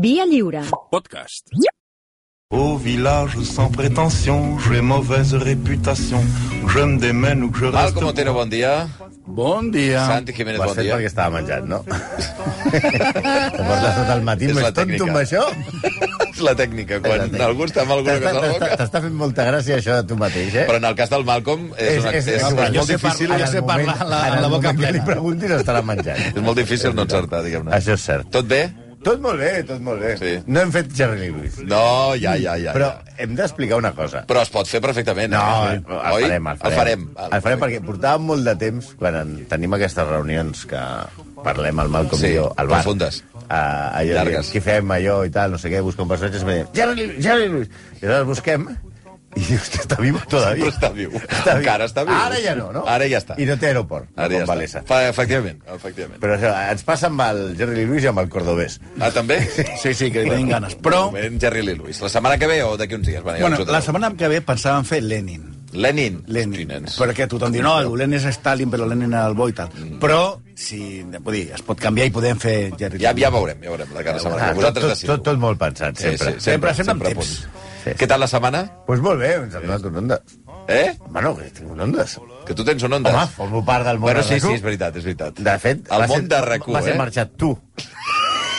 Via lliure. Podcast. Au village sans prétention, j'ai mauvaise réputation. Que je me démène ou que je reste... Malcom Otero, bon dia. Bon dia. Santi Jiménez, Ho has bon fet dia. perquè estava menjant, no? Te portes tot el matí És més tonto tècnica. amb això? És la tècnica, quan És la algú està amb alguna cosa a la T'està- boca. T'està fent molta gràcia això de tu mateix, eh? Però en el cas del Malcolm és, una, és, és, igual, molt sé difícil, parlar- jo sé parlar la- en la el boca moment que li plena. preguntis estarà menjant. és molt difícil no encertar, diguem-ne. Això és cert. Tot bé? Tot molt bé, tot molt bé. Sí. No hem fet Jerry Lewis. No, ja, ja, ja. Però ja. hem d'explicar una cosa. Però es pot fer perfectament, No, eh? el farem, el farem. El farem. El farem perquè portàvem molt de temps, quan en, tenim aquestes reunions que parlem al Malcolm Sí, i jo, al bar. profundes. Uh, allò, Llargues. què fem, allò i tal, no sé què, busca un personatge, i em diuen, Jerry Lee Lewis, Jerry Lewis. I aleshores busquem, i està viu todavía. Però està viu. Encara està viu. Ara ja no, no? Ara ja està. I no té aeroport, Ara ja com Valesa. està. Fa, efectivament, efectivament. Però això, ens passa amb el Jerry Lee Lewis i amb el Cordobès. Ah, també? Sí, sí, que tenim ganes. Però, Moment, Jerry Lee Lewis. La setmana que ve o d'aquí uns dies? Bueno, ja bueno, la setmana que ve pensàvem fer Lenin. Lenin. Lenin. Hosti, nens. Perquè tothom diu, no, el Lenin és Stalin, però Lenin era el bo i tal. Però, si, vull dir, es pot canviar i podem fer Ja, ja veurem, ja veurem la cara setmana. Ah, ve. tot, Vosaltres tot, tot, tot molt pensat, Sí, sempre. sí, Sempre, sempre amb a temps. Sí. Què tal la setmana? Pues molt bé, ens ha donat un ondes. Eh? Bueno, que tinc un ondes. Que tu tens un Ondas. Home, formo part del món Bueno, de sí, RAC1. sí, és veritat, és veritat. De fet, el món ser, de RAC1, va ser eh? marxat tu.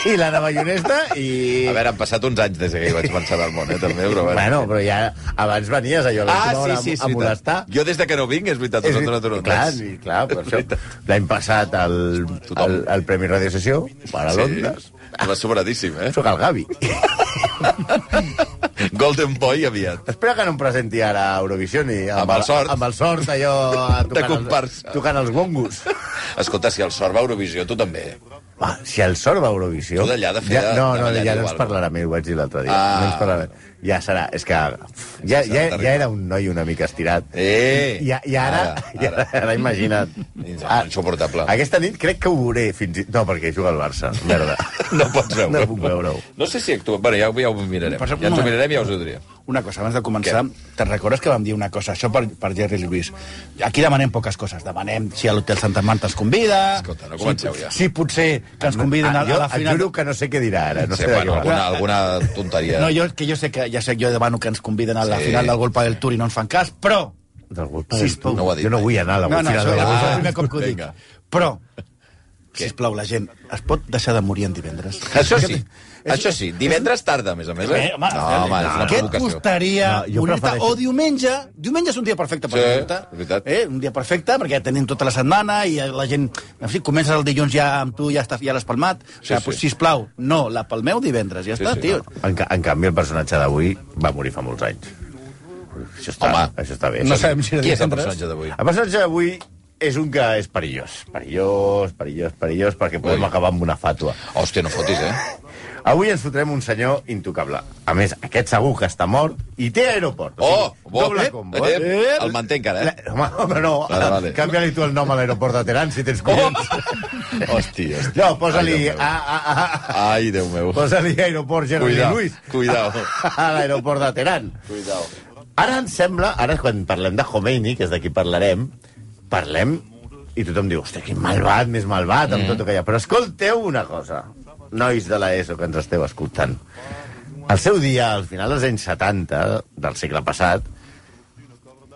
I la nova guionesta i... A veure, han passat uns anys des que hi vaig marxar del món, eh, també, però... Bueno, però ja abans venies allò a Ah, l'última sí, hora sí, a, veritat. molestar. Jo des de que no vinc, és veritat, us És han ver- donat un clar, i, clar, per això. L'any passat el, el, el Premi Radio Sessió, per a l'Ondes. Sí, va sobradíssim, eh? Soc el Gavi. Golden Boy aviat. Espera que no em presenti ara a Eurovision i Amb el sort. Amb el sort, allò... tocant els- comparsa. Tocant els bongos. Escolta, si el sort va a Eurovisió, tu també. Va, si el sort va a Eurovisió... Tu d'allà de fer Ja, de- no, de no, ballar ja no igual. ens parlarà més, ho vaig dir l'altre dia. Ah. No ens parlarà més. Ja serà... És que ja, ja, ja era un noi una mica estirat. Eh! I, I ara, Ara, i ara, ara imagina't. Ah, insuportable. Aquesta nit crec que ho veuré fins i... No, perquè juga al Barça. Merda. No pots veure. No puc veure-ho. No sé si actua... Bueno, ja, ja ho mirarem. Ja ens ho mirarem i ja us ho diré. Una cosa, abans de començar, te'n recordes que vam dir una cosa, això per, per Jerry Lewis. Aquí demanem poques coses. Demanem si a l'Hotel Santa Marta ens convida... Escolta, no comenceu si, ja. Si potser que ens conviden a, Ah, jo a la et final... juro que no sé què dirà ara. No sí, sé què bueno, alguna, alguna tonteria. No, jo, que jo sé que ja sé que jo demano que ens conviden a la Sí. final del Golpa del Tour i no ens fan cas, però... Del Golpa del No ho ha Tour. dit Jo no vull anar a la No, no, final això del ja és Golpa. el primer cop que ho dic. Però, sisplau, la gent, es pot deixar de morir en divendres? Això sí. Això sí, divendres tarda, a més a més, eh? Eh, home, no, home, és una què et provocació. costaria No, jo morir-te? prefereixo- O diumenge. Diumenge és un dia perfecte per Sí, és veritat. Eh? Un dia perfecte, perquè ja tenim tota la setmana i la gent... En fi, comences el dilluns ja amb tu, ja, està, ja l'has palmat. O sigui, sí. pues, sisplau, no, la palmeu divendres, ja Sí, està, sí, tio. En, ca- en canvi, el personatge d'avui va morir fa molts anys. Això està, Home. això està bé. No Això- sabem si era Qui és el divendres. personatge d'avui? El personatge d'avui és un que és perillós. Perillós, perillós, perillós, perquè podem Ui. acabar amb una fàtua. Hòstia, no fotis, eh? Avui ens fotrem un senyor intocable. A més, aquest segur que està mort i té aeroport. Oh, bo. doble Eh, combo. eh, Eh? el manté encara, eh? La- Home, home, no. Vale, vale. Canvia-li tu el nom a l'aeroport de Teheran, si tens collons. Hòstia, hòstia. No, posa-li... Ai, a, a, a, Ai, Déu meu. Posa-li aeroport Jerry Cuidao, Lewis. cuidao. A l'aeroport de Teheran. Cuidao. Ara ens sembla, ara quan parlem de Khomeini, que és de qui parlarem, parlem i tothom diu, hòstia, quin malvat, més malvat, amb mm. tot el que hi ha. Però escolteu una cosa, nois de l'ESO que ens esteu escoltant. Al seu dia, al final dels anys 70 del segle passat,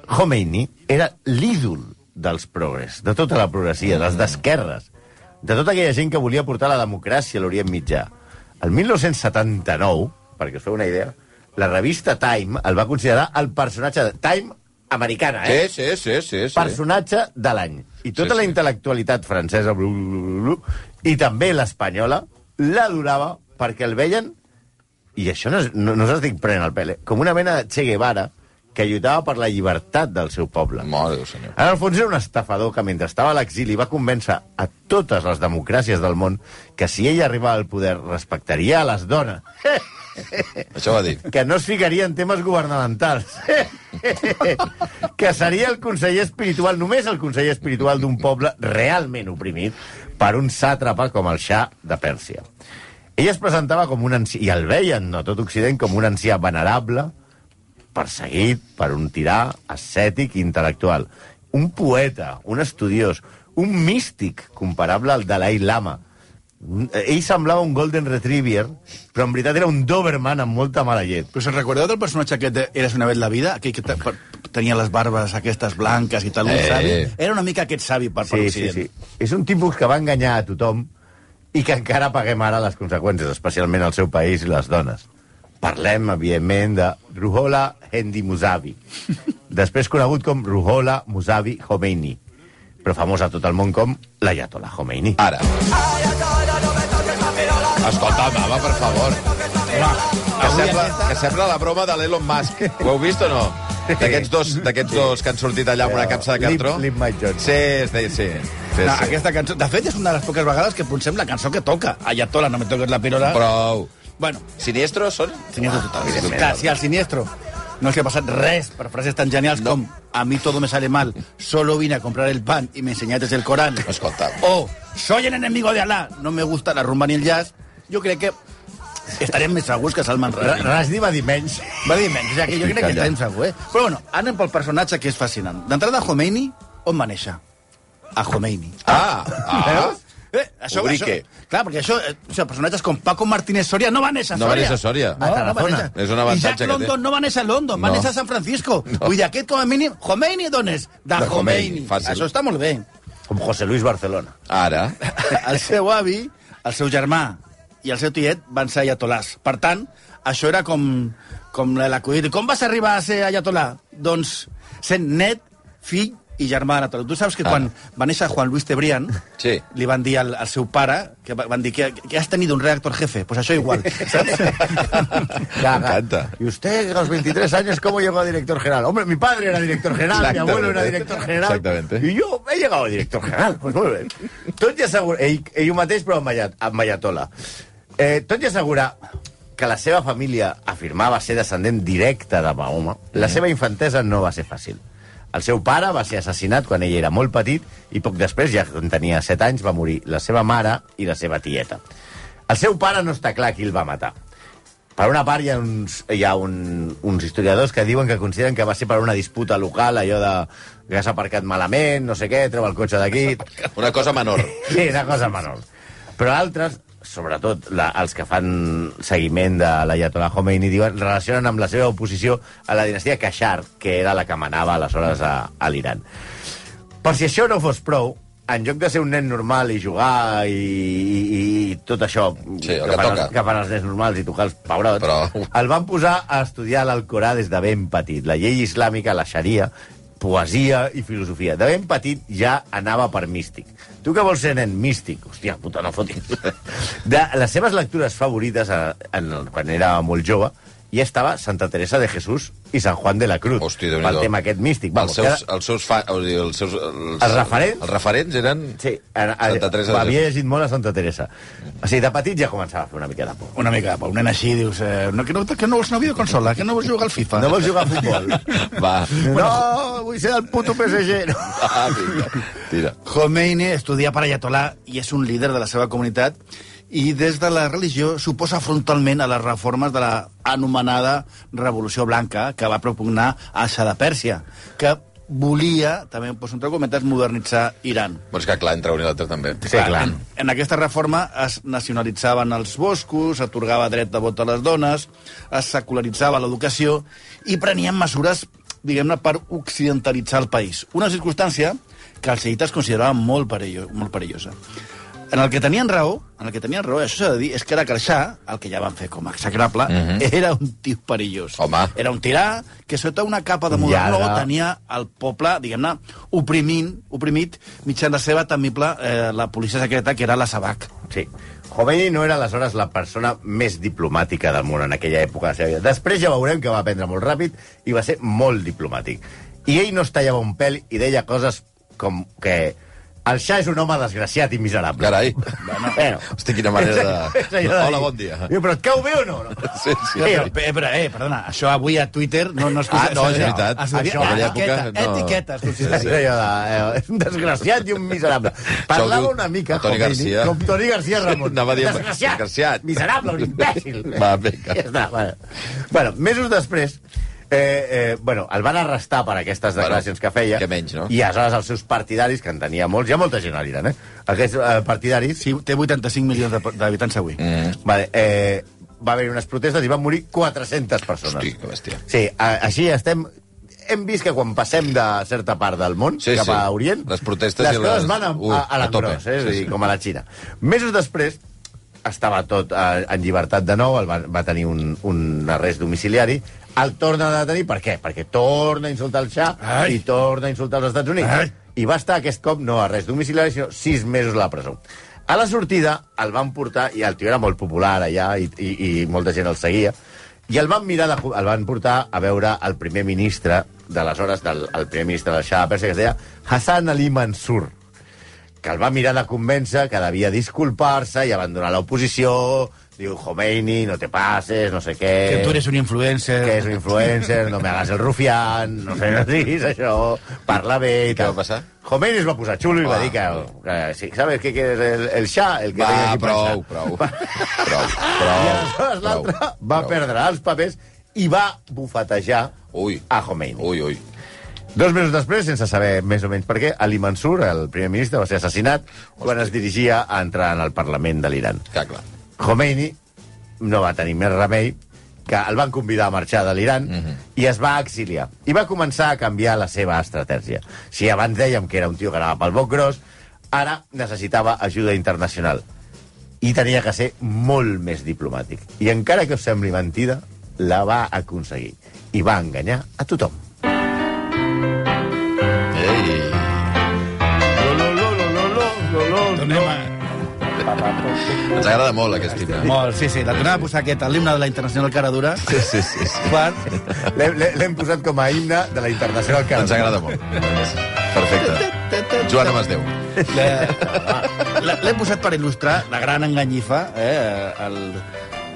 Khomeini era l'ídol dels progres, de tota la progressia, dels d'esquerres, de tota aquella gent que volia portar la democràcia a l'Orient Mitjà. El 1979, perquè us feu una idea, la revista Time el va considerar el personatge de Time americana, eh? Sí, sí, sí, sí. sí. personatge de l'any. I tota Sí, la sí. intel·lectualitat francesa blu, blu, blu, blu, i també l'espanyola l'adorava perquè el veien, i això no, no, no s'estic prenent el pèl, eh? com una mena de Che Guevara que lluitava per la llibertat del seu poble. Mare Déu, senyor. En el fons era un estafador que mentre estava a l'exili va convèncer a totes les democràcies del món que si ell arribava al poder respectaria a les dones, Això va dir. que no es ficaria en temes governamentals, que seria el conseller espiritual, només el conseller espiritual d'un poble realment oprimit per un sàtrapa com el Shah de Pèrsia. Ell es presentava com un ancià, i el veien a tot Occident com un ancià venerable, perseguit per un tirà ascètic i intel·lectual. Un poeta, un estudiós, un místic comparable al Dalai Lama. Ell semblava un Golden Retriever, però en veritat era un Doberman amb molta mala llet. Però se'n recordeu del personatge aquest de Eres una vez la vida? Aquell que tenia les barbes aquestes blanques i tal, un Eh. savi? Era una mica aquest savi per, per Sí, sí, sí. És un tipus que va enganyar a tothom i que encara paguem ara les conseqüències, especialment al seu país i les dones. Parlem, evidentment, de Ruhollah Hendi Musavi, després conegut com Ruhollah Musavi Khomeini, però famós a tot el món com l'Ayatollah Khomeini. Ara. Escolta, mama, per favor. Que sembla, que sembla la broma de l'Elon Musk. Ho heu vist o no? D'aquests dos, d'aquests dos que han sortit allà amb una capsa de cartró. Lip-. Sí, deia, sí. sí, No, sí. aquesta cançó... De fet, és una de les poques vegades que posem la cançó que toca. Ayatollah, no me toques la pirola. Prou. Bueno, Siniestros són? siniestro total. Evidentment. Clar, si al siniestro no els ha passat res per frases tan genials No. com a mi todo me sale mal, solo vine a comprar el pan y me enseñaste el Corán. Escolta. O soy el enemigo de Alá, no me gusta la rumba ni el jazz. Jo crec que estarem més segurs que Salman Rushdie. Rasdi va dir menys. Va dir menys, o sigui que jo crec que estarem segurs, eh? Però bueno, anem pel personatge que és fascinant. D'entrada, Khomeini, on va néixer? A Khomeini. Ah, ah. Eh, això, Ubrique. això, clar, perquè això, eh, o sigui, personatges com Paco Martínez Soria no va néixer a No va Soria. néixer a Soria. No, A no va Tarazona. néixer. És un avantatge que té. London no va néixer a London, va No. néixer a San Francisco. Vull dir, aquest com a mínim... Khomeini d'on és? De, De Khomeini, Khomeini. fàcil. Això està molt bé. Com José Luis Barcelona. Ara. el seu avi, el seu germà i el seu tiet van ser ayatolàs. Per tant, això era com, com l'acudit. Com vas arribar a ser ayatolà? Doncs sent net, fill i germà de. Tu saps que quan va néixer Juan Luis Cebrián, Sí. li van dir al, al seu pare, que va- van dir que, que has tenido un redactor jefe. Pues això igual, saps? encanta. Y usted, a los 23 años, ¿cómo llegó a director general? Hombre, mi padre era director general, mi abuelo era director general. Exactamente. I jo he llegado a director general. Pues molt bé. Tot i assegurar... Ell, ell mateix, però amb, amb Ayatollah. Eh, tot i assegurar que la seva família afirmava ser descendent directe de Mahoma, la seva infantesa no va ser fàcil. El seu pare va ser assassinat quan ell era molt petit i poc després, ja quan tenia 7 anys, va morir la seva mare i la seva tieta. El seu pare no està clar qui el va matar. Per una part, hi ha, uns, hi ha un, uns historiadors que diuen que consideren que va ser per una disputa local, allò de que has aparcat malament, no sé què, treu el cotxe d'aquí... Una cosa menor. Sí, una cosa menor. Però altres, sobretot la, els que fan seguiment de l'Ayatollah Khomeini, diuen, relacionen amb la seva oposició a la dinastia Kashar, que era la que manava aleshores a, a l'Iran. Per si això no fos prou, en lloc de ser un nen normal i jugar i, i, i tot això Sí, el que fan els, que fan els nens normals i tocar els pebrots, Però- el van posar a estudiar l'Alcorà des de ben petit. La llei islàmica, la xaria, poesia i filosofia. De ben petit ja anava per místic. Tu que vols ser nen místic? Hòstia, puta, no fotis. De les seves lectures favorites, eh, en, quan era molt jove, hi estava Santa Teresa de Jesús i Sant Juan de la Cruz. Hosti, déu pel tema aquest místic. Va, els Vamos, seus, els seus, fa, o sigui, els seus els, Els referents? Els referents eren... Sí, a, a, Santa Teresa de havia Jesús. llegit molt a Santa Teresa. O sigui, de petit ja començava a fer una mica de por. Una mica de por. Un nen així, dius... Eh, no, que, no, que no vols una videoconsola, que no vols jugar al FIFA. No vols jugar a futbol? Va. no, vull ser del puto PSG. No. Ah, vinga. Tira. Khomeini estudia per Ayatollah i és un líder de la seva comunitat i des de la religió s'oposa frontalment a les reformes de la anomenada Revolució Blanca que va propugnar a Shah de Pèrsia, que volia, també em poso entre cometes, modernitzar Iran. Però és que clar, entre un i l'altre també. Sí, clar. En, en aquesta reforma es nacionalitzaven els boscos, s'atorgava dret de vot a les dones, es secularitzava l'educació i prenien mesures, diguem-ne, per occidentalitzar el país. Una circumstància que els xiites consideraven molt, perillo, molt perillosa. En el que tenien raó, en el que tenien raó, això s'ha de dir, és que era que el que ja van fer com a execrable, era un tio perillós. Home. Era un tirà que sota una capa de modernó Llarga. tenia el poble, diguem-ne, oprimint, oprimit mitjan la seva temible, eh, la policia secreta, que era la Sabac. Sí. Khomeini no era aleshores la persona més diplomàtica del món en aquella època de la seva vida. Després ja veurem que va aprendre molt ràpid i va ser molt diplomàtic. I ell no es tallava un pèl i deia coses com que el Shah és un home desgraciat i miserable. Carai. Bueno. Hosti, quina manera de... Hola, bon dia. Diu, però et cau bé o no? no? Sí, sí. Eh, però, eh, però, eh, perdona, això avui a Twitter no, no es Ah, no, és això- veritat. Es diria, Això, en aquella etiqueta, època, no. etiqueta, es Sí, considera. sí. Eh, un desgraciat i un miserable. Parlava una mica Toni Garcia. com Toni Garcia Ramon. Anava a dir desgraciat, desgraciat. miserable, un imbècil. Va, vinga. Ja està, bueno. bueno, mesos després, Eh, eh, bueno, el van arrestar per aquestes Bueno, declaracions que feia. què menys, no? I aleshores els seus partidaris, que en tenia molts, hi ha molta gent a l'Iran, eh? Aquests eh, partidaris... Sí, té 85 milions de- d'habitants avui. Mm. Vale, eh, va haver unes protestes i van morir 400 persones. Hosti, que bèstia. Sí, a, així estem... Hem vist que quan passem de certa part del món Sí, cap sí. a Orient, Les protestes les i coses les- van a, Ui, a, a a tope. l'engròs, eh? Sí, Sí, sí. com a la Xina. Mesos després, estava tot eh, en llibertat de nou, el va, va tenir un, un arrest domiciliari, el torna a detenir, per què? Perquè torna a insultar el Xà Ai. i torna a insultar els Estats Units. Ai. I va estar aquest cop no arrest domiciliari, sinó sis mesos a la presó. A la sortida el van portar, i el tio era molt popular allà, i, i, i molta gent el seguia, i el van mirar, de, el van portar a veure el primer ministre d'aleshores, del el primer ministre del Shah de Pèrsia, que es deia Hassan Ali Mansur, que el va mirar de convèncer que devia disculpar-se i abandonar l'oposició, diu, Khomeini, no te pases, no sé què... Que tu eres un influencer. que és un influencer, no me hagas el rufián, no sé, no diguis això, parla bé i Què tal. va passar? Khomeini es va posar xulo i va dir que, que sí, ¿sabes qué quieres el, el Shah? El que Va, aquí prou, pensar. prou, prou, I prou, aleshores l'altre va prou. perdre els papers i va bufetejar Ui. a Khomeini. Ui, ui. Dos mesos després, sense saber més o menys per què, Ali Mansur, el primer ministre, va ser assassinat quan es dirigia a entrar en el Parlament de l'Iran. Clar, clar. Khomeini no va tenir més remei que el van convidar a marxar de l'Iran i es va exiliar. I va començar a canviar la seva estratègia. Si abans dèiem que era un tio que anava pel boc gros, ara necessitava ajuda internacional. I tenia que ser molt més diplomàtic. I encara que us sembli mentida, la va aconseguir. I va enganyar a tothom. Ei. Tornem a... Ens agrada molt, aquest himne. Molt, sí, sí. La tornem a posar aquest, l'himne de la Internacional Caradura, Sí, sí, sí. sí. per... L'hem posat com a himne de la Internacional Caradura. Ens agrada molt. Perfecte. Joan Amasdeu. La- la- L'hem posat per il·lustrar la gran enganyifa, eh, el,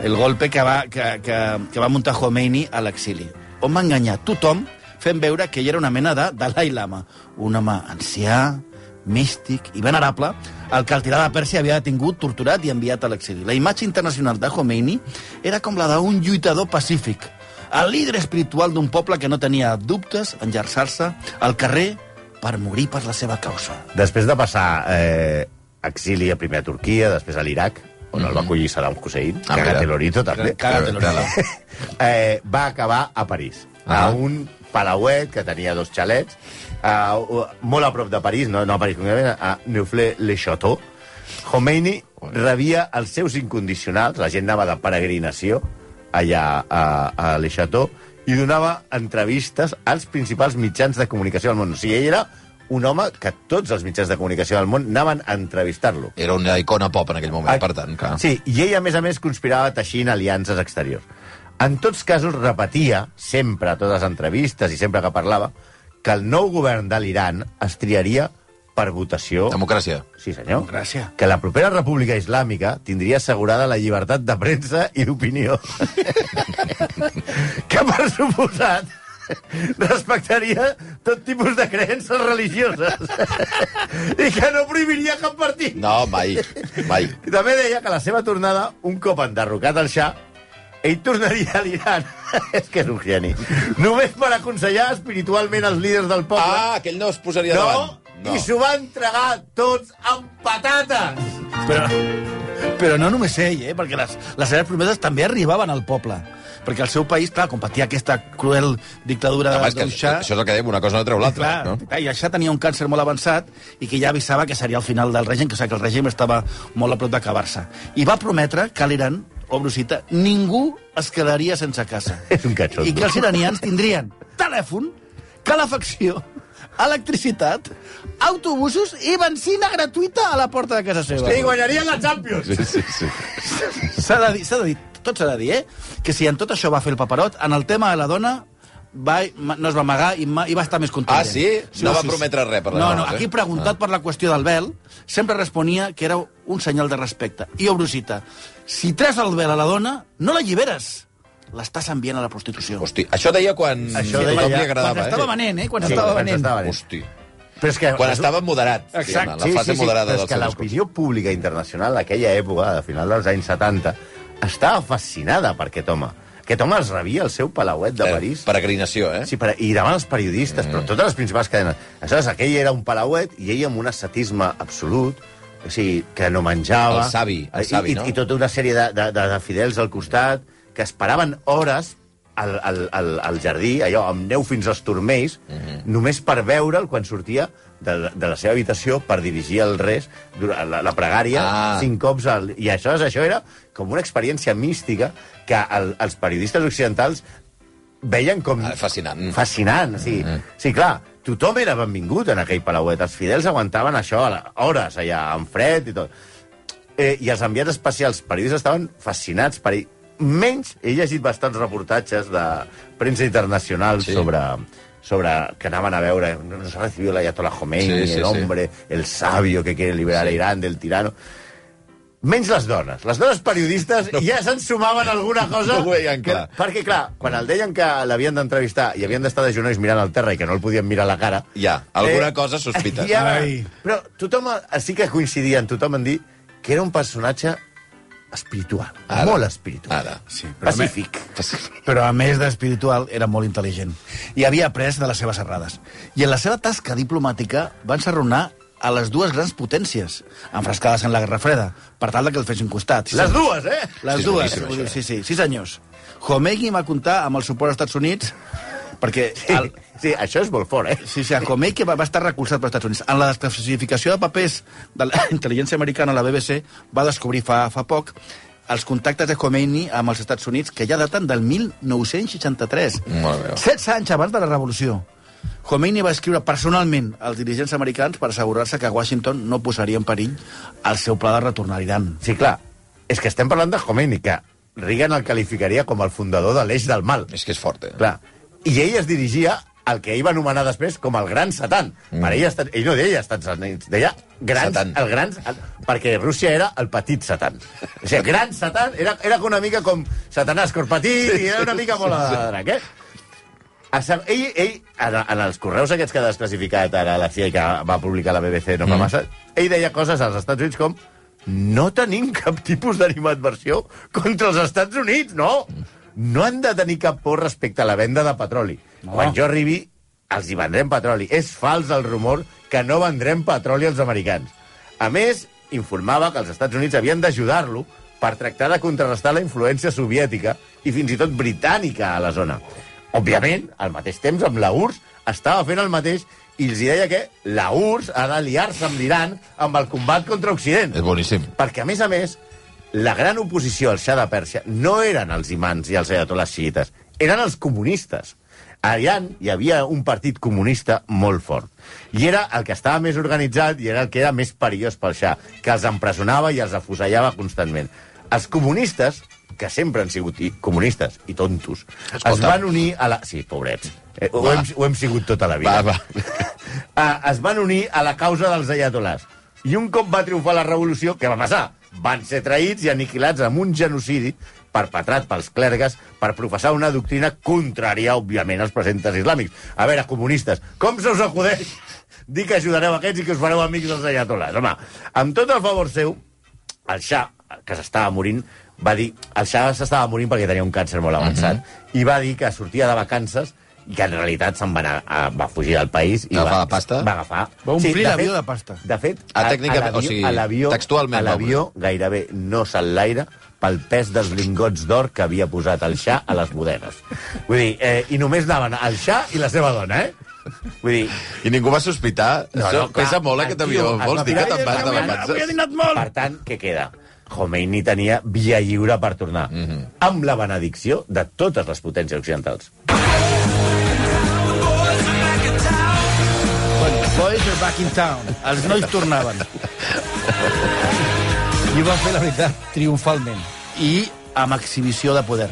el golpe que va, que, que, que va muntar Khomeini a l'exili, on va enganyar tothom fent veure que ell era una mena de Dalai Lama, un home ancià, místic i venerable, el que el tirà de Pèrsia havia detingut, torturat i enviat a l'exili. La imatge internacional de Khomeini era com la d'un lluitador pacífic, el líder espiritual d'un poble que no tenia dubtes en llançar-se al carrer per morir per la seva causa. Després de passar eh, exili a primer a Turquia, després a l'Iraq, on el va acollir Saddam Hussein, Ah, ah. Cagatelo també, Cagatelo. eh, va acabar a París, Ah. a un palauet que tenia dos xalets, uh, molt a prop de París, no, no a París concretament, a Neufle-le-Château. Khomeini rebia els seus incondicionals, la gent anava de peregrinació allà a, a Le Château, i donava entrevistes als principals mitjans de comunicació del món. O sigui, ell era un home que tots els mitjans de comunicació del món anaven a entrevistar-lo. Era una icona pop en aquell moment, per tant, clar. Sí, i ell, a més a més, conspirava teixint aliances exteriors. En tots casos, repetia, sempre a totes les entrevistes i sempre que parlava, que el nou govern de l'Iran es triaria per votació... Democràcia. Sí, senyor. Gràcies. Que la propera república islàmica tindria assegurada la llibertat de premsa i d'opinió. que, per suposat, respectaria tot tipus de creences religioses. I que no prohibiria cap partit. No, mai. Mai. I també deia que la seva tornada, un cop enderrocat el Shah, ell tornaria a l'Iran. és que és un geni. Només per aconsellar espiritualment els líders del poble. Ah, que ell no es posaria no, davant. no, i s'ho va entregar tots amb patates. Però, però no només ell, eh? perquè les, les seves promeses també arribaven al poble. Perquè el seu país, clar, com patia aquesta cruel dictadura que del Shah... això és el que dèiem, una cosa no treu l'altra, no? i això tenia un càncer molt avançat i que ja avisava que seria el final del règim, que, o sigui, que el règim estava molt a prop d'acabar-se. I va prometre que l'Iran, obro cita, ningú es quedaria sense casa. És un catxondo. I que els iranians tindrien telèfon, calefacció, electricitat, autobusos i benzina gratuïta a la porta de casa seva. I guanyarien la Champions. Sí, sí, sí. S'ha de dir, s'ha de dir, tot s'ha de dir, eh? Que si en tot això va fer el paperot, en el tema de la dona va, no es va amagar i, i va estar més contundent. Ah, sí? No va prometre res per les No, no, eh? aquí preguntat Ah. per la qüestió del vel, sempre responia que era un senyal de respecte. I obro cita, si tres el vel a la dona, no l'alliberes. L'estàs enviant a la prostitució. Hosti, això deia quan... Això a deia li agradava, quan estava eh? venent, eh? Quan Sí, estava quan venent. estava venent. Hosti. Però és que... Quan estava moderat, Exacte. diguem-ne, la fase moderada però és que l'opinió pública internacional d'aquella època, a final dels anys 70, estava fascinada per aquest home. Aquest home els rebia al seu palauet de Eh, París. Peregrinació, eh? Sí, per, i davant els periodistes, mm. però totes les principals cadenes. Aleshores, aquell era un palauet i ell amb un ascetisme absolut, o sigui, que no menjava... El savi, el savi, I, no? I, i tota una sèrie de, de, de, de fidels al costat que esperaven hores al, al, al, al jardí, allò, amb neu fins als turmells, mm. -hmm. només per veure'l quan sortia de, de la seva habitació per dirigir el res, la, la pregària, Ah. cinc cops al... I això, això era com una experiència mística que el, els periodistes occidentals veien com... Ah, fascinant. Fascinant, sí. Mm -hmm. Sí, clar, tothom era benvingut en aquell palauet. Els fidels aguantaven això a la, hores allà, en fred i tot. Eh, I els enviats especials periodistes estaven fascinats per ell. Menys, he llegit bastants reportatges de premsa internacional Sí. sí. sobre sobre que anaven a veure, nos ha recibido la Ayatollah Khomeini, Sí, sí, el hombre, el sabio que quiere liberar Sí. a Irán del tirano. Menys les dones. Les dones periodistes no. ja se'n sumaven alguna cosa... No ho veien que, clar. perquè, clar, quan el deien que l'havien d'entrevistar i havien d'estar de genolls mirant al terra i que no el podien mirar a la cara... Ja, alguna cosa sospites. Ja, Ai. però tothom sí que coincidien, tothom en dir que era un personatge espiritual, Ara. molt espiritual. Ara. Sí, però Pacífic. Però a més d'espiritual, era molt intel·ligent. I havia après de les seves errades. I en la seva tasca diplomàtica van s'arronar a les dues grans potències, enfrescades en la Guerra Freda, per tal que el fessin costat. Sí, Les dues, eh? Les Sí, dues, això, dir, sí, sí, sí, senyors. Khomeini va comptar amb el suport dels Estats Units perquè... El, Sí, això és molt fort, eh? Sí, sí, Khomeini que va, va estar recolzat pels Estats Units. En la desclassificació de papers de la intel·ligència americana a la BBC va descobrir fa, fa poc els contactes de Khomeini amb els Estats Units, que ja daten del 1963. Molt bé. 16 anys abans de la revolució. Khomeini va escriure personalment als dirigents americans per assegurar-se que Washington no posaria en perill el seu pla de retornar a Iran. Sí, clar. És que estem parlant de Khomeini, que Reagan el qualificaria com el fundador de l'eix del mal. És que és fort, eh? Clar. I ell es dirigia al que ell va anomenar després com el gran satan. Mm. Per ell, estat, ell no deia Estats Units, deia grans, Satan. el gran, el, perquè Rússia era el petit satan. O sigui, gran satan era, era una mica com Satanàs cor petit, i era una mica molt de drac, eh? Ell, ell en, en els correus aquests que ha desclassificat ara la CIA que va publicar la BBC no fa Mm. massa, ell deia coses als Estats Units com no tenim cap tipus d'animadversió contra els Estats Units, no! No han de tenir cap por respecte a la venda de petroli. No. Quan jo arribi, els hi vendrem petroli. És fals el rumor que no vendrem petroli als americans. A més, informava que els Estats Units havien d'ajudar-lo per tractar de contrarrestar la influència soviètica i fins i tot britànica a la zona. Òbviament, al mateix temps, amb la URSS estava fent el mateix i els deia que la URSS ha d'aliar-se amb l'Iran amb el combat contra Occident. És boníssim. Perquè, a més a més, la gran oposició al Shah de Pèrsia no eren els imants i els ayatolás xiites, eren els comunistes. A Iran hi havia un partit comunista molt fort. I era el que estava més organitzat i era el que era més perillós pel Shah, que els empresonava i els afusellava constantment. Els comunistes, que sempre han sigut comunistes i tontos, Escolta. es van unir a la... Sí, pobrets. Eh, ho, hem, ho hem sigut tota la vida. Va, va. Ah, es van unir a la causa dels ayatolás. I un cop va triomfar la revolució, què va passar? Van ser traïts i aniquilats amb un genocidi perpetrat pels clergues per professar una doctrina contrària, òbviament, als presentes islàmics. A veure, comunistes, com se us acudeix dir que ajudareu aquests i que us fareu amics dels ayatolás? Home, amb tot el favor seu, el Shah, que s'estava morint, va dir... El Shah s'estava morint perquè tenia un càncer molt avançat, i va dir que sortia de vacances i que en realitat se'n va, anar, a, va fugir del país i Agafar va, la pasta? va agafar Va omplir de l'avió de pasta. de fet, a- tècnicament, a l'avió- o sigui, a l'avió- textualment a l'avió gairebé no s'enlaira pel pes dels lingots d'or que havia posat el Xà a les bodegues. Vull dir, eh, i només anaven el Xà i la seva dona, eh? Vull dir, I ningú va sospitar. No, no, clar, pesa molt aquest avió. Vols va dir que te'n vas de vacances? Per tant, què queda? Khomeini tenia via lliure per tornar, amb la benedicció de totes les potències occidentals. Boys are back in town. Els nois tornaven. I ho van fer, la veritat, triomfalment. I amb exhibició de poder.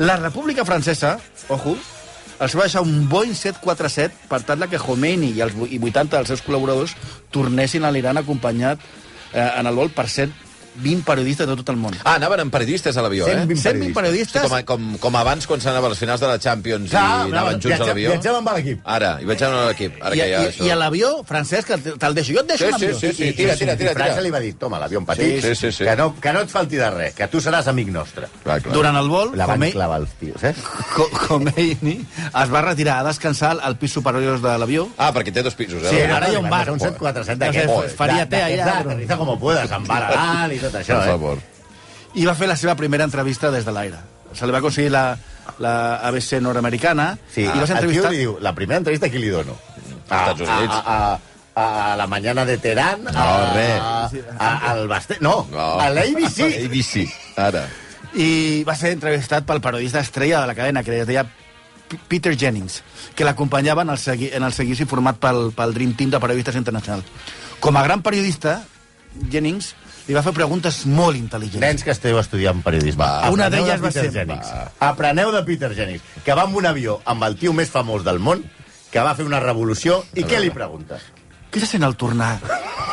La República Francesa, ojo, els va deixar un Boeing 747 per tal que Khomeini i els i 80 dels seus col·laboradors tornessin a l'Iran acompanyat eh, en el vol per set 120 periodistes de tot el món. Ah, anaven amb periodistes a l'avió, eh? 120 120 Sí, periodistes... com, a- com, com abans, quan s'anava a les finals de la Champions i anaven junts a l'avió. Viatjàvem amb l'equip. Ara, i vaig anar a l'equip. Ara I, que hi ha i, això. I a l'avió, Francesc, te'l deixo. Jo et deixo Sí, l'avió. sí, sí, sí, tira, tira, tira. I França tira. li va dir, toma, l'avió en petit, Sí, sí, sí. Que, no, que no et falti de res, que tu seràs amic nostre. Clar, clar. Durant el vol, La Khomeini, clavar els tios, eh? Co- Khomeini es va retirar a descansar al pis superior de l'avió. Ah, perquè té dos pisos, eh? Sí, ara hi ha un bar. Un 747 No sé, d'aquests. faria té allà, como puedas, amb bar a dalt i tot això, Per eh? favor. i va fer la seva primera entrevista des de l'aire. Se li va aconseguir la, la ABC nord-americana Sí, i va ser entrevistat... li diu, la primera entrevista qui li dono? Estats Units. A, a, a, a la mañana de Teherán, No, a, res. a, al Basté... No, No. a l'ABC. ABC, ara. i va ser entrevistat pel periodista estrella de la cadena, que es deia Peter Jennings, que l'acompanyava en, el segui, en el seguici format pel, pel Dream Team de periodistes internacionals. Com a gran periodista, Jennings li va fer preguntes molt intel·ligents. Nens que esteu estudiant periodisme. Va. Una d'elles de va ser- Jennings. Apreneu de Peter Jennings, que va amb un avió amb el tio més famós del món, que va fer una revolució, i què li preguntes? Què se sent al tornar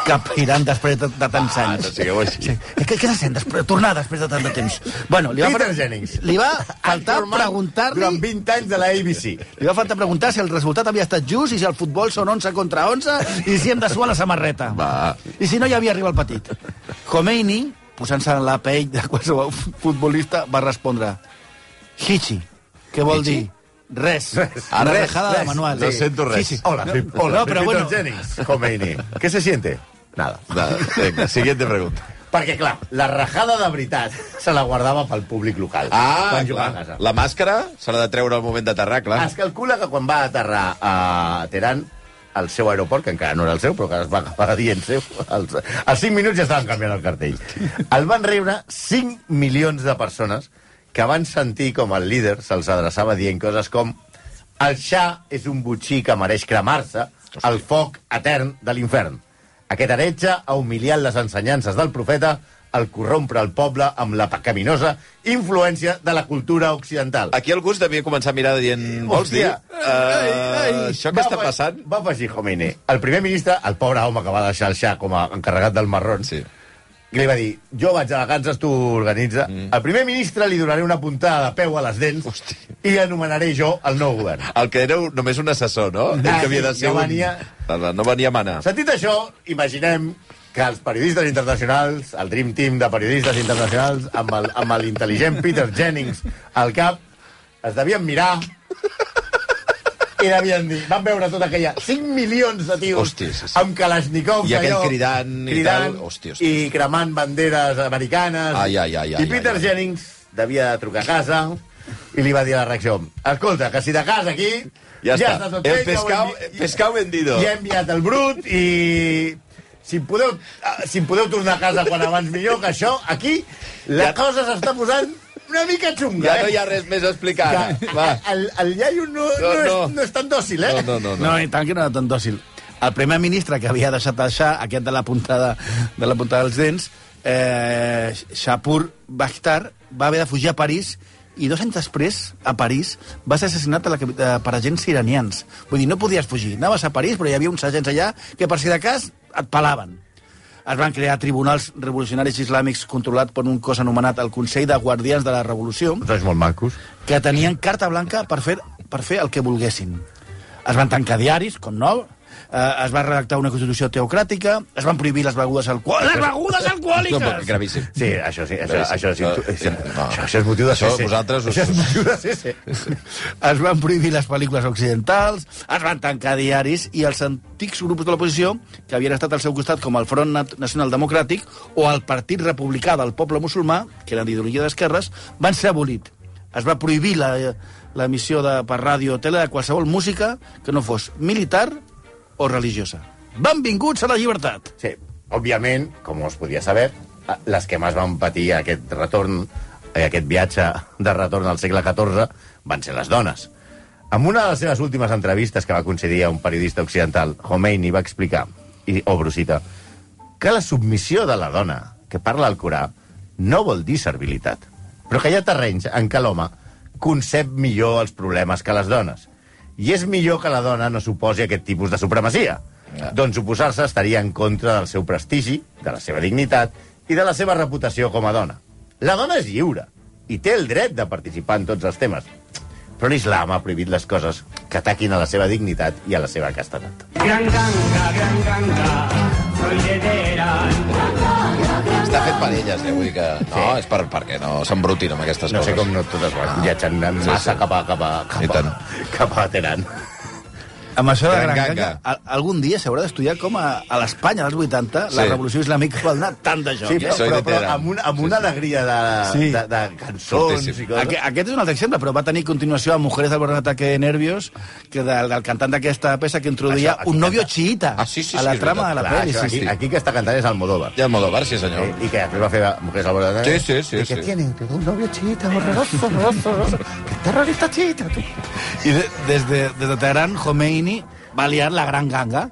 cap a Iran després de, de tants Ah, anys? no sigueu així. Sí. Què, què se sent després, tornar després de tant de temps? Bueno, li va, Peter Jennings. li va faltar preguntar-li Durant 20 anys de la ABC. Li va faltar preguntar si el resultat havia estat just i si el futbol són 11 contra 11 i si hem de suar la samarreta. Va. I si no hi havia arribat el petit. Khomeini, posant-se en la pell de qualsevol futbolista, va respondre Hichi, què vol Hichi? dir? Res. Ah, Una res, rajada de res. manual. No sento res. Hola, No, hola, no, pero bueno. Jennings, Khomeini. ¿Qué se siente? Nada. Va, Vinga, siguiente pregunta. Perquè, clar, la rajada de veritat se la guardava pel públic local. Ah, a clar. casa. La màscara se l'ha de treure al moment d'aterrar, clar. Es calcula que quan va aterrar a Teheran, al seu aeroport, que encara no era el seu, però que es va acabar dient seu, als, als 5 minuts ja estaven canviant el cartell. El van rebre 5 milions de persones que van sentir com el líder se'ls adreçava dient coses com el xa és un butxí que mereix cremar-se, el foc etern de l'infern. Aquest heretge ha humiliat les ensenyances del profeta al corrompre el poble amb la pecaminosa influència de la cultura occidental. Aquí algú es devia començar a mirar dient... Vols dir? Hòstia. Uh, això que Va està passant? Va afegir Khomeini. El primer ministre, el pobre home que va deixar el xà com a encarregat del marrón, Sí. Li va dir, jo vaig a vacances, tu organitza. Mm. Al primer ministre li donaré una puntada de peu a les dents Hosti. i anomenaré jo el nou govern. El que era un- només un assessor, no? Ah, que havia de ser no un... venia- No venia a manar. Sentit això, imaginem que els periodistes internacionals, el Dream Team de periodistes internacionals, amb l'intel·ligent Peter Jennings al cap, es devien mirar i devien dir, van veure tota aquella 5 milions de tios Hòstia, sí, sí. amb Kalashnikovs I aquell allò, cridant i cridant tal. Hòstia, hòstia. i cremant banderes americanes Ai, ai, ai, ai, i Peter ai, ai. Jennings devia trucar a casa i li va dir a la reacció escolta, que si de casa aquí Ja, està. està tot El ja pescau, envi- pescau vendido. ja he enviat el brut i si em podeu, ah, si em podeu tornar a casa quan abans millor, que això, aquí, la Ja- cosa s'està posant una mica xunga. Ja no eh? hi ha res més a explicar. Que Va. el, el iaio no, no, No. És, no és tan dòcil, eh? No, no, no. No, no. i tant que no era tan dòcil. El primer ministre que havia deixat el xà, aquest de la puntada, de la puntada dels dents, eh, Shapur Bakhtar, va haver de fugir a París i dos anys després, a París, va ser assassinat a la, capi- eh, per agents iranians. Vull dir, no podies fugir. Anaves a París, però hi havia uns agents allà que, per si de cas, et pelaven. Es van crear tribunals revolucionaris islàmics controlats per un cos anomenat el Consell de Guardians de la Revolució, Sois molt macos. que tenien carta blanca per fer, per fer el que volguessin. Es van tancar diaris, com no, eh, es va redactar una constitució teocràtica, es van prohibir les begudes alcohòliques. Les begudes No, alcohòliques! però gravíssim. Sí, això sí, això, això, sí, No, això, no. això, això és motiu de Això CC. vosaltres us- Això és motiu de CC. Es van prohibir les pel·lícules occidentals, es van tancar diaris i els antics grups de l'oposició, que havien estat al seu costat com el Front Nacional Democràtic o el Partit Republicà del Poble Musulmà, que eren d'ideologia d'esquerres, van ser abolit. Es va prohibir la- l'emissió de, per ràdio o tele de qualsevol música que no fos militar o religiosa. Benvinguts a la llibertat! Sí, òbviament, com es podia saber, les que més van patir aquest retorn, eh, aquest viatge de retorn al segle XIV, van ser les dones. En una de les seves últimes entrevistes que va concedir a un periodista occidental, Khomeini va explicar, i obro cita, que la submissió de la dona que parla al Corà no vol dir servilitat, però que hi ha terrenys en què l'home concep millor els problemes que les dones. I és millor que la dona no suposi aquest tipus de supremacia. Ja. Doncs oposar-se estaria en contra del seu prestigi, de la seva dignitat i de la seva reputació com a dona. La dona és lliure i té el dret de participar en tots els temes. Però l'islam ha prohibit les coses que ataquin a la seva dignitat i a la seva castedat. Gran ganga, gran ganga, soy de Teherán. Està fet per elles, eh? Vull dir que... No, és per, perquè no s'embrutin amb aquestes No coses. sé com no totes van viatjant massa cap a, cap a, cap a, cap a Teheran. Amb això de Gran Gran Ganga. Ganga, al- algun dia s'haurà d'estudiar com a, a l'Espanya dels 80 la Sí. revolució islàmica va donar tant de joc. Sí, eh? però, Soy però, de però amb, una, amb una alegria de, Sí. de, de cançons Fortíssim. i coses. Aquest, aquest és un altre exemple, però va tenir continuació a Mujeres del Borde Ataque Nervios, que del, del cantant d'aquesta peça que introduïa Això, un novio canta. xiita Ah, sí, sí, a sí, la és trama de la pel·li. Sí, aquí, sí. aquí que està cantant és Almodóvar. I el Modovar, sí, senyor. Eh, I que després va fer Mujeres al borde Sí, sí, sí, I que sí. tiene un novio chita, horroroso, horroroso. Que terrorista tu. I de, des, de, des de Teheran, Khomeini va liar la gran ganga.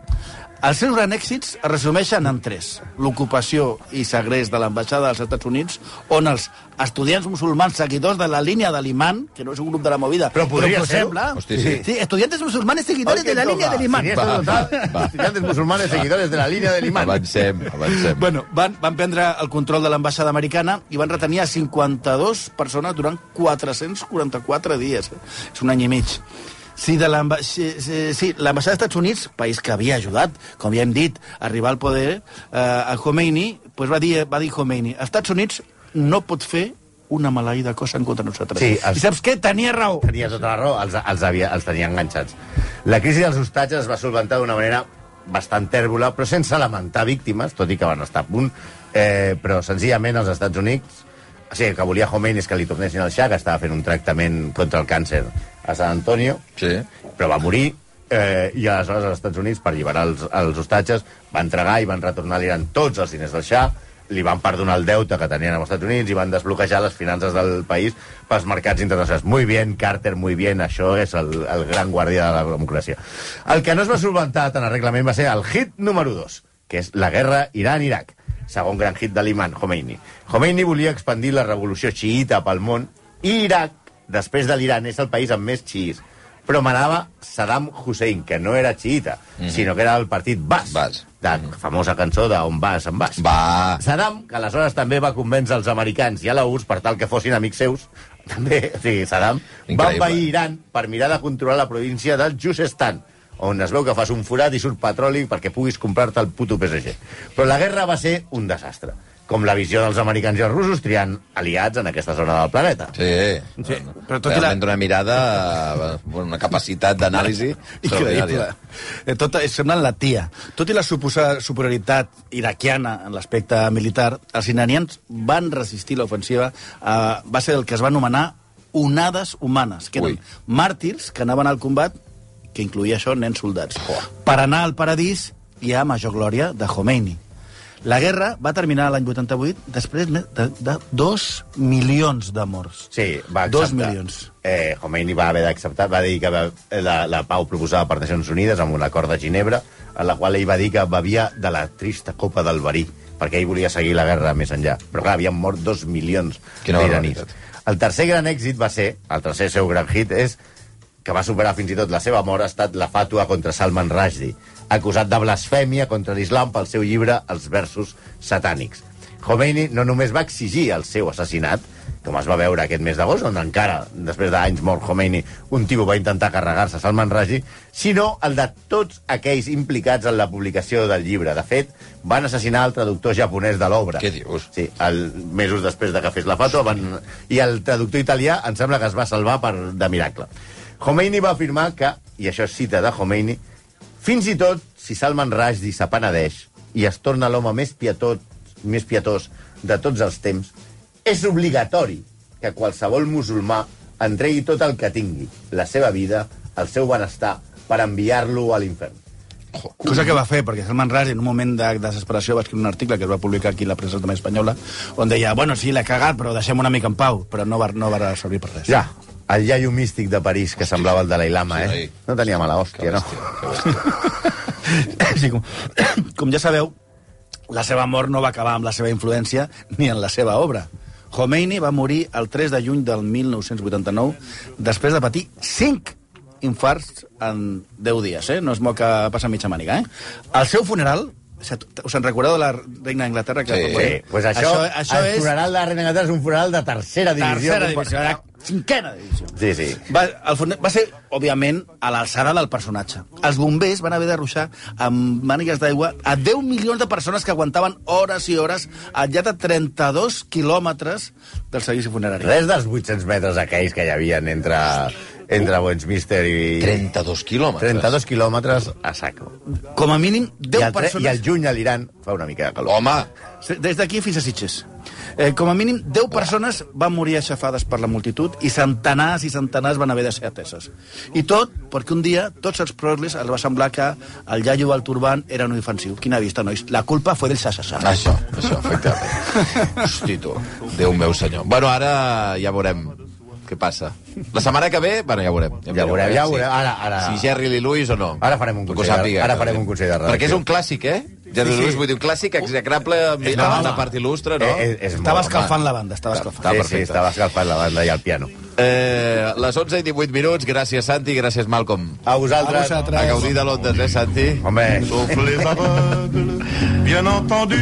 Els seus grans èxits es resumeixen en tres. L'ocupació i segrest de l'ambaixada dels Estats Units, on els estudiants musulmans seguidors de la línia de l'imant, que no és un grup de la movida, Però podria que ser-ho. sembla... Hosti, sí. sí. estudiantes musulmanes seguidores de la línia de l'imant. Estudiantes musulmanes seguidores de la línia de l'imant. Avancem, avancem. Bueno, van, van prendre el control de l'ambaixada americana i van retenir a 52 persones durant 444 dies. eh? És un any i mig. Sí, de l'amba- sí, sí, sí, l'ambaixada dels Estats Units, país que havia ajudat, com ja hem dit, a arribar al poder, eh, a Khomeini, pues va, dir, va dir Khomeini, Estats Units no pot fer una maleïda cosa en contra de nosaltres. Sí, els- I saps què? Tenia raó. Tenia tota la raó, els, els, havia, els tenia enganxats. La crisi dels hostatges es va solventar d'una manera bastant tèrbola, però sense lamentar víctimes, tot i que van estar a punt, eh, però senzillament els Estats Units o sigui, el que volia Khomeini és que li tornessin al Shah, que estava fent un tractament contra el càncer a San Antonio, Sí. però va morir, eh, i aleshores els Estats Units, per alliberar els, els hostatges, van entregar i van retornar a l'Iran tots els diners del Shah, li van perdonar el deute que tenien als Estats Units i van desbloquejar les finances del país pels mercats internacionals. Muy bien, Carter, muy bien, això és el, el gran guàrdia de la democràcia. El que no es va solventar tan arreglament va ser el hit número 2, que és la guerra Iran-Iraq, segon gran hit de l'imant, Khomeini. Khomeini volia expandir la revolució xiita pel món i Iraq, després de l'Iran, és el país amb més xiís. Però manava Saddam Hussein, que no era xiita, mm -hmm. sinó que era el partit Bas, Bas. de la famosa cançó d'On vas, en vas. Va. Saddam, que aleshores també va convèncer els americans i a la URSS per tal que fossin amics seus, també, o sigui, Saddam, Increïble. va envair Iran per mirar de controlar la província del Juzestan, on es veu que fas un forat i surt petroli perquè puguis comprar-te el puto PSG. Però la guerra va ser un desastre, com la visió dels americans i els russos triant aliats en aquesta zona del planeta. Sí, Sí, però però tot i la- Realment una mirada, eh, una capacitat d'anàlisi Increïble. extraordinària. Eh, Tot, és semblant la tia. Tot i la suposada superioritat iraquiana en l'aspecte militar, els iranians van resistir l'ofensiva. Eh, va ser el que es va anomenar onades humanes, que eren Ui. màrtirs que anaven al combat, que incluïa això, nens soldats, per anar al paradís i a major glòria de Khomeini. La guerra va terminar l'any 88 després de, de, de dos milions de morts. Sí, va acceptar. Dos milions. Eh, Khomeini va haver d'acceptar, va dir que va, la, la pau proposada per Nacions Unides amb un acord de Ginebra, en la qual ell va dir que bevia de la trista copa del verí, perquè ell volia seguir la guerra més enllà. Però clar, havien mort dos milions d'iranis. El tercer gran èxit va ser, el tercer seu gran hit, és que va superar fins i tot la seva mort, ha estat la fàtua contra Salman Rushdie, acusat de blasfèmia contra l'islam pel seu llibre Els versos satànics. Khomeini no només va exigir el seu assassinat, com es va veure aquest mes d'agost, on encara, després d'anys mort Khomeini, un tipus va intentar carregar-se Salman Rushdie, sinó el de tots aquells implicats en la publicació del llibre. De fet, van assassinar el traductor japonès de l'obra. Què dius? Sí, el, mesos després de que fes la foto, van... i el traductor italià em sembla que es va salvar per, de miracle. Khomeini va afirmar que, i això és cita de Khomeini, fins i tot si Salman Rushdie s'apenedeix i es torna l'home més pietós, més pietós de tots els temps, és obligatori que qualsevol musulmà entregui tot el que tingui, la seva vida, el seu benestar, per enviar-lo a l'infern. Cosa que va fer, perquè Salman Rushdie, en un moment de desesperació, va escriure un article que es va publicar aquí a la premsa també espanyola, on deia, bueno, sí, l'he cagat, però deixem una mica en pau, però no va, no va servir per res. Ja, el iaio místic de París, que semblava el Dalai Lama, eh? No tenia mala hòstia, no? sí, com, com ja sabeu, la seva mort no va acabar amb la seva influència ni en la seva obra. Khomeini va morir el 3 de juny del 1989 després de patir 5 infarts en 10 dies, eh? No és molt que passa mitja màniga, eh? El seu funeral Us en recordeu de la reina d'Anglaterra? Que Sí. Sí, pues això, això, això el és funeral de la Reina d'Anglaterra és un funeral de tercera divisió. tercera divisió, cinquena divisió. Sí, sí. Va, el, fone- va ser, òbviament, a l'alçada del personatge. Els bombers van haver de ruixar amb mànigues d'aigua a 10 milions de persones que aguantaven hores i hores al llarg de 32 quilòmetres del seguici funerari. Res dels 800 metres aquells que hi havia entre, entre Westminster i... 32 quilòmetres. 32 quilòmetres a saco. Com a mínim, I 10 al, tre- persones... I al juny a l'Iran fa una mica de calor. Home, Des d'aquí fins a Sitges. Eh, com a mínim, 10 persones van morir aixafades per la multitud i centenars i centenars van haver de ser ateses. I tot perquè un dia tots els progres els va semblar que el iaio al turban era un ofensiu. Quina vista, nois. La culpa fue del Sassasà. això, això, efectivament. Hosti, tu, Déu meu senyor. Bueno, ara ja veurem què passa. La setmana que ve, bueno, ja veurem. Ja mirarem, veurem, ja sí. veurem. Ara, ara... Si Jerry Lee Lewis o no. Ara farem un consell de- sàpiga, ara farem un consell de redacció. Perquè és un clàssic, eh? Jerry Sí, sí. Lewis, vull dir, un clàssic execrable amb És la, la part il·lustre, no? Eh, eh, és Estava molt, escalfant home. la banda, estava escalfant. Sí, sí, estava escalfant la banda i el piano. Eh, les 11 i 18 minuts, gràcies Santi, gràcies Malcolm. A vosaltres. A vosaltres. A gaudir de l'Ondes, eh, Santi? Home, Sauf les aveugles, bien entendu.